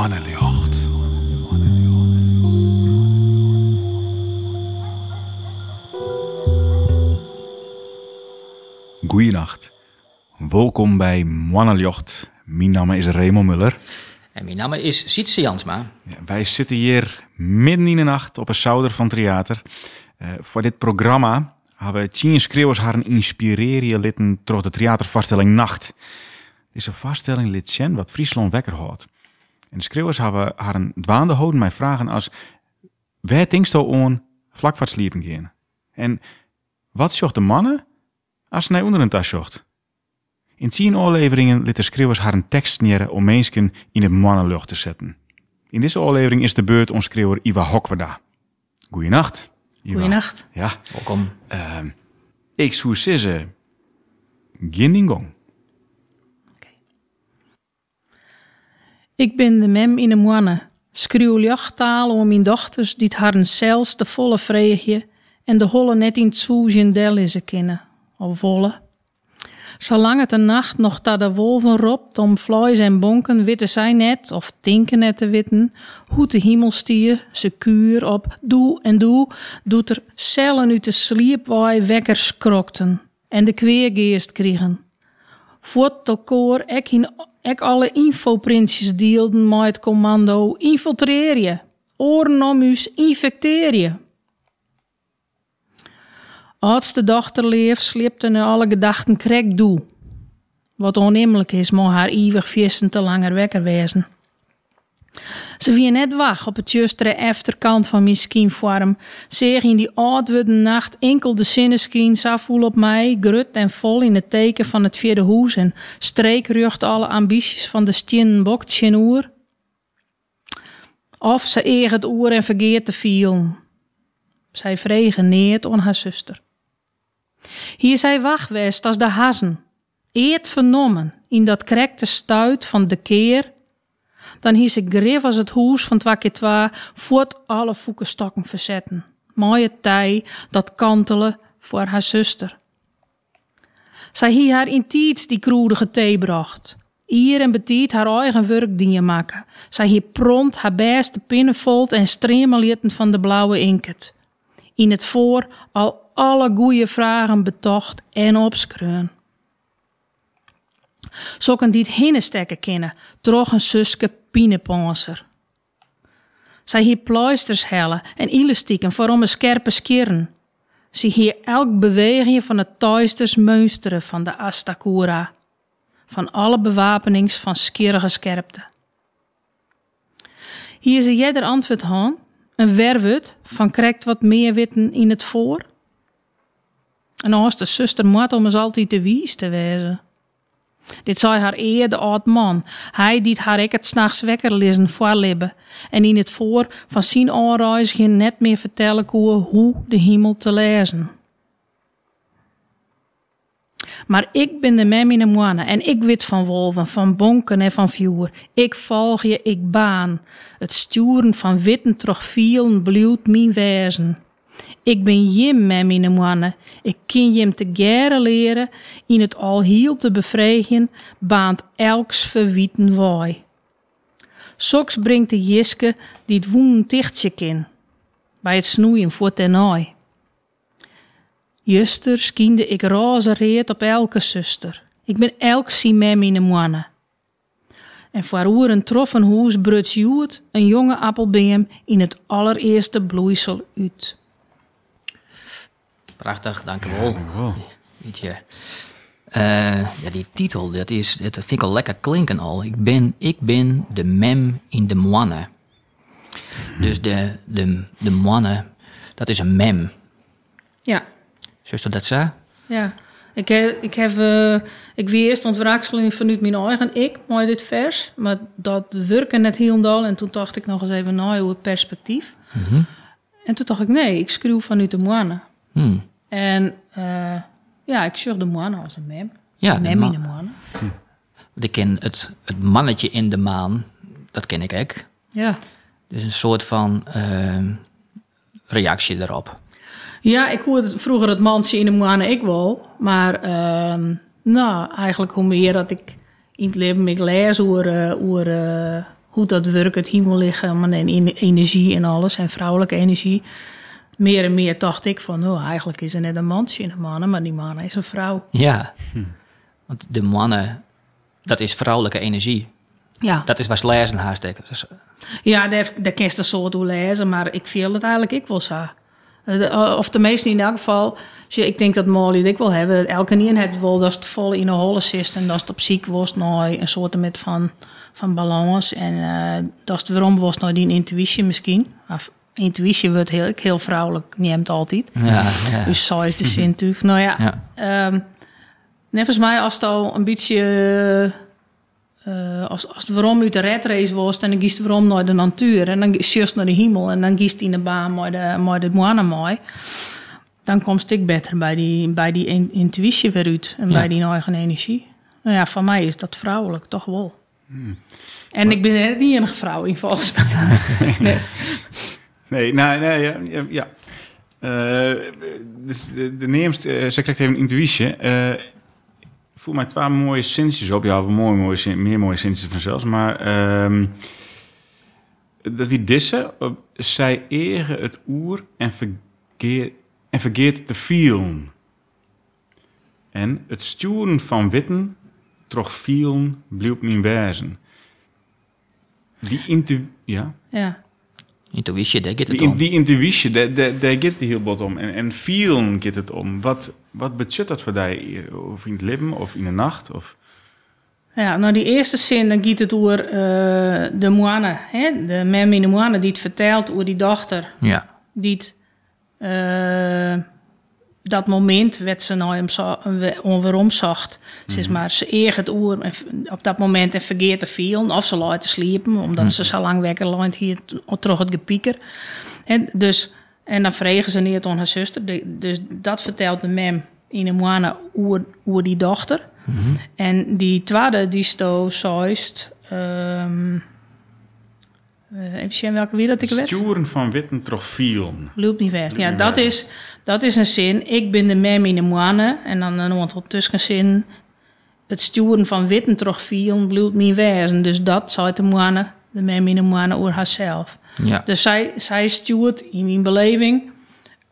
Mannenjocht. Goeienacht. Welkom bij Mannenjocht. Mijn naam is Raymond Muller. En mijn naam is Sietse Jansma. Ja, wij zitten hier midden in de nacht op een zouder van theater. Uh, voor dit programma hebben tien schreeuwers haar een inspireren litten door de theatervaststelling Nacht. Deze vaststelling liet zien wat Friesland wekker houdt. En de schreeuwers hebben haar een dwaande houden mij vragen als... Waar denkst je aan vlak wat sliepen gaan? En wat zocht de mannen als ze naar onder een tas zocht? In tien oorleveringen liet de schreeuwers haar een tekst neer om mensen in de mannenlucht te zetten. In deze oorlevering is de beurt ons schreeuwer Iwa Hokwerda. Goeienacht. Iwa. Goeienacht. Ja. Welkom. Uh, ik zou zeggen, geen Ik ben de mem in de moanne. Schreeuw lichttaal om mijn dochters die haar een zelfs de volle vreegje en de holle net in het del is kennen. Of volle. Zolang het de nacht nog dat de wolven ropt om vlees en bonken witten zij net, of tinken net te witten, hoe de hemelstier, ze kuur op doe en doe, doet er cellen uit de sliep wij wekkers krokten en de kweergeest kriegen. Voort elkoor ek, in, ek alle infoprintjes deelden met het commando infiltreer je, oren infecteer je. Als de dochter leef, slipte nu alle gedachten krek doe. Wat onheemelijk is, maar haar eeuwig viesten te langer wekker wezen. Ze wie net wacht op het justere achterkant van mijn skienvorm. Zeg in die oudwudde nacht enkel de zinneskien voel op mij, grut en vol in het teken van het vierde hoes en streekrucht alle ambities van de stinnen bok oer. Of ze eeg het oer en vergeet te vielen. Zij vregen neert on haar zuster. Hier zij wachtwest als de hazen, eert vernommen in dat krekte stuit van de keer, dan hier ze grif als het hoes van twa keer twa voort alle stokken verzetten. Mooie tij dat kantelen voor haar zuster. Zij hier haar in tiets die kroedige thee bracht. Ier en betiet haar eigen werk dingen maken. Zij hier prompt haar beste pinnenvolt en stremelitten van de blauwe inket. In het voor al alle goede vragen betocht en opskreun. Zokken die het hinnestekken kennen, droeg een suske pineponser. Zij hier pleisters hellen en elastieken voor om een scherpe skirren. Ze hier elk beweging van het tuisters meusteren van de Astakura. Van alle bewapenings van skierige scherpte. Hier ze jeder antwoord aan, een werwut van krijgt wat meer witten in het voor. En als de zuster moet om eens altijd de wies te wezen. Dit zei haar eer de oud man. Hij die haar ik het s'nachts wekker lezen voorlibben. En in het voor van zijn aanreis geen net meer vertellen koe hoe de hemel te lezen. Maar ik ben de mem in en ik wit van wolven, van bonken en van vuur. Ik volg je, ik baan. Het sturen van witten troch vielen mijn wezen. Ik ben Jim mijn moanne. Ik ken Jim te geren leren, in het al heel te bevredigen, baant elks verwieten waai. Soks brengt de Jiske die het woen tichtje kin, bij het snoeien voor ten Juster skiende ik roze reet op elke zuster. Ik ben elk met mijn moanne. En voor oeren troffen hoes bruts joet een jonge appelbeem in het allereerste bloeisel uit. Prachtig, dank u wel. Weet je. Uh, ja, die titel, dat, is, dat vind ik al lekker klinken al. Ik ben, ik ben de mem in de moanne. Dus de, de, de moanne, dat is een mem. Ja. Zuster dat zo? Ja. Ik heb, ik heb uh, ik wie eerst ontwraakseling vanuit mijn eigen ik, mooi dit vers. Maar dat werken net heel en toen dacht ik nog eens even naar hoe het perspectief. Mm -hmm. En toen dacht ik, nee, ik schreeuw vanuit de moanne. Hmm. En uh, ja, ik zorg de moanne als een mem. Ja, de mem in de moanne. Hm. Ik ken het, het mannetje in de maan, dat ken ik ook. Ja. Dus een soort van uh, reactie daarop. Ja, ik hoorde vroeger het mannetje in de moanne ik wel. Maar uh, nou, eigenlijk hoe meer dat ik in het leven ik lees hoe, uh, hoe, hoe dat werkt, het hemellichaam en energie en alles, en vrouwelijke energie. Meer en meer dacht ik van, oh, eigenlijk is er net een mannetje in een mannen, maar die man is een vrouw. Ja, want de mannen, dat is vrouwelijke energie. Ja, Dat is wat ze lezen haast. ik. Dus, ja daar, daar kun je een soort hoe lezen, maar ik viel het eigenlijk ik wel zo. Eh, de- Of de meesten in elk geval, ik denk dat Molly dit wil hebben. Elke niet het wil dat het vol in een holle zit en dat het op ziek was, nou, een soort met van, van balans. En eh, dat het waarom was nou die intuïtie misschien. Of, intuïtie wordt heel, heel vrouwelijk, neemt altijd. ja, ja. Dus zo is de zin natuurlijk. Nou ja, ja. Ehm net volgens mij als het al een beetje... eh, als, als het waarom uit de red race was, dan giest het waarom naar de natuur. En dan just naar de hemel. En dan giest in de baan met de, met de moana mooi. Dan komt ik beter bij die, bij die in- intuïtie weer uit. En Ja. bij die eigen energie. Nou ja, voor mij is dat vrouwelijk, toch wel. En ik ben net die enige vrouw in volgens mij. nee. Nee, nou, nee, ja. ja, ja. Eh, dus de, neemst, eh, ze krijgt even een intuïtie. Eh voel mij twee mooie zinnetjes op. Ja, mooi, mooie meer mooie zinnetjes vanzelfs. Maar ehm, dat wie disse, eh, zij eren het oer en vergeet, en vergeet te vielen. En het sturen van witten, troch vielen, bleef mijn wezen. Die intu... Ja? Nou, Intuïtie, daar gaat het Die, om. die intuïtie, daar, daar, daar gaat het heel wat om. En, en vielen gaat het om. Wat, wat betekent dat voor jou? Of in het leven, of in de nacht? Of... Ja, nou die eerste zin, dan gaat het over eh, de moane. Hè? De mem in de moane die het vertelt over die dochter. Ja, Die het, eh, dat moment werd ze nou hem zo, onweerom zacht. Zeg maar, ze eert het oer op dat moment en vergeet te veel. Of ze laat te sliepen, omdat ze zo lang wekker ligt hier terug het gepieker. En, dus, en dan vregen ze neer aan haar zuster. Dus dat vertelt de mem in de moane oer, oer die dochter. En die tweede, die sto zoist... ehm eh, even zien welke weer dat ik weet. Sturen van witten troch vielen. Loopt niet weg. Ja, niet dat weg. is, dat is een zin. Ik ben de mem in de moane. En dan een aantal tussenzin. Het sturen van witten toch vielen bloed niet wezen. Dus dat zei de moane, de mem in de moane, over haarzelf. ja. Dus zij, zij stuurt in mijn beleving.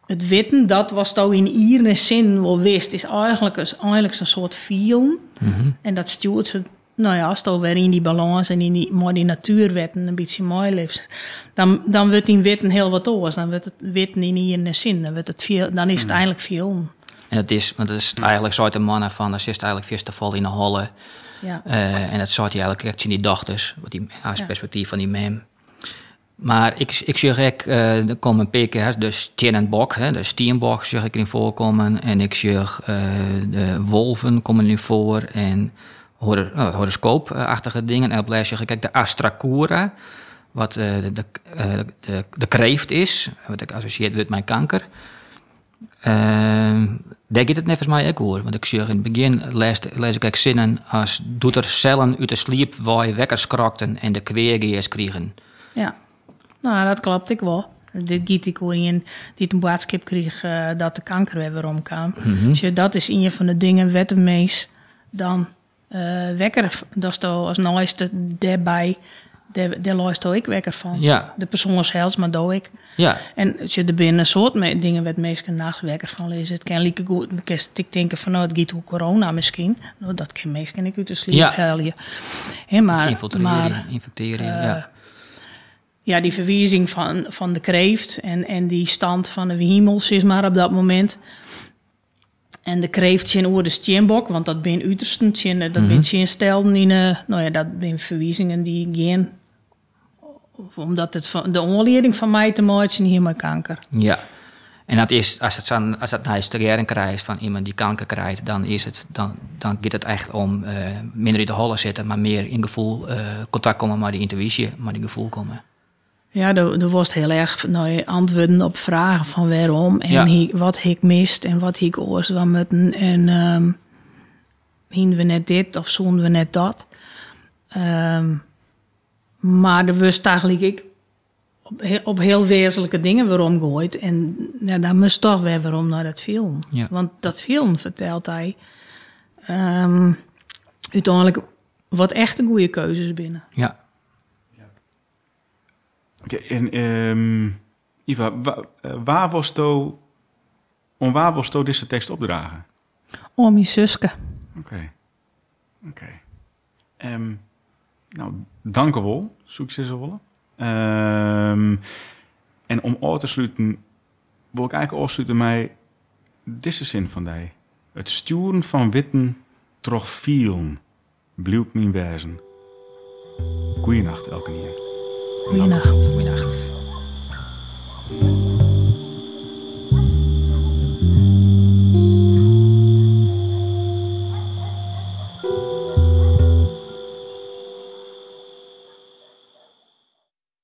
Het witten, dat was nou in iedere zin wel wist, is eigenlijk, is eigenlijk een soort vielen. Mhm. En dat stuurt ze, nou ja, als het weer in die balans en in die, maar die natuurwetten een beetje mooi leeft. Dan, dan wordt die witten heel wat anders. Dan wordt het witten in iedere zin. Dan, wordt het veel, dan is het eigenlijk veel. En het is, want het is eigenlijk zo de mannen van, dat zit eigenlijk vast te vallen in de holle. Ja. Eh, en dat zou hij eigenlijk echt zien die dochters, wat die als Ja. perspectief van die mem. Maar ik, ik zie ook, eh, er komen een paar keer hè, de Steenenbok, hè, de Steenbok zie ik erin voorkomen. En ik zie eh, de wolven komen erin voor. En horoscoopachtige dingen. En op lijst zeg ik kijk, de Astracura, wat eh, de, de, eh, de, de kreeft is. Wat ik associeer met mijn kanker. Ehm, daar gaat het net volgens mij ook over. Want ik zie in het begin lees, lees ik ook zinnen als... doet er cellen uit de sliep waar wekkers krokten en de kweergeers kregen. ja. Nou, dat klopt ik wel. Dit giet ik in die een boodschap kreeg eh, dat de kanker weer weer omkwam. Dus ja, dat is een van de dingen wat de meest dan eh, wekker. Dat is als nooiste daarbij. Daar, daar luist ik wekker van. Ja, De persoon zelfs, maar doe ik. ja, En als je er binnen een soort dingen wat meestal nacht wekker van lezen. Het kan lieke goed. Dan je denken van nou, het gaat hoe corona misschien. Nou, dat kan meestal ik uit de sliep Ja. maar, infiltreren, maar infecteren. eh, ja. ja, die verwijzing van, van de kreeft en, en die stand van de hemels is maar op dat moment. En de kreeft zijn oor de steenbok, want dat ben uitersten, zijn- dat Mhm. ben zijn stelden in, eh, nou ja, dat zijn verwijzingen die geen, omdat het van, de onleiding van mij te maken is hier met kanker. ja. En dat is, als het, zo, als het naar hysterie krijgt van iemand die kanker krijgt, dan, is het, dan, dan gaat het echt om eh, minder in de holle zitten, maar meer in gevoel eh, contact komen met die intuïtie, met die gevoel komen. Ja, er, was heel erg nou, antwoorden op vragen van waarom en Ja. wat ik mist en wat ik oors moeten en hien we net dit of zoen we net dat. Ehm, maar er was eigenlijk ik op, op heel wezenlijke dingen waarom gooit en ja, daar moest toch weer waarom naar dat film. Ja. Want dat film vertelt hij ehm, uiteindelijk wat echt een goede keuzes binnen. Ja, Oké, en ehm Iva, wa- eh, waar was to, om waar was to deze tekst opdragen? Om mijn zuske. Oké. Oké. Ehm, nou, dank u wel, succesvol. Ehm en om af te sluiten, wil ik eigenlijk afsluiten met deze zin van die. Het sturen van witten troch vielen, blijft mijn wezen. Goeienacht, elke keer. Goeienacht. Goeienacht.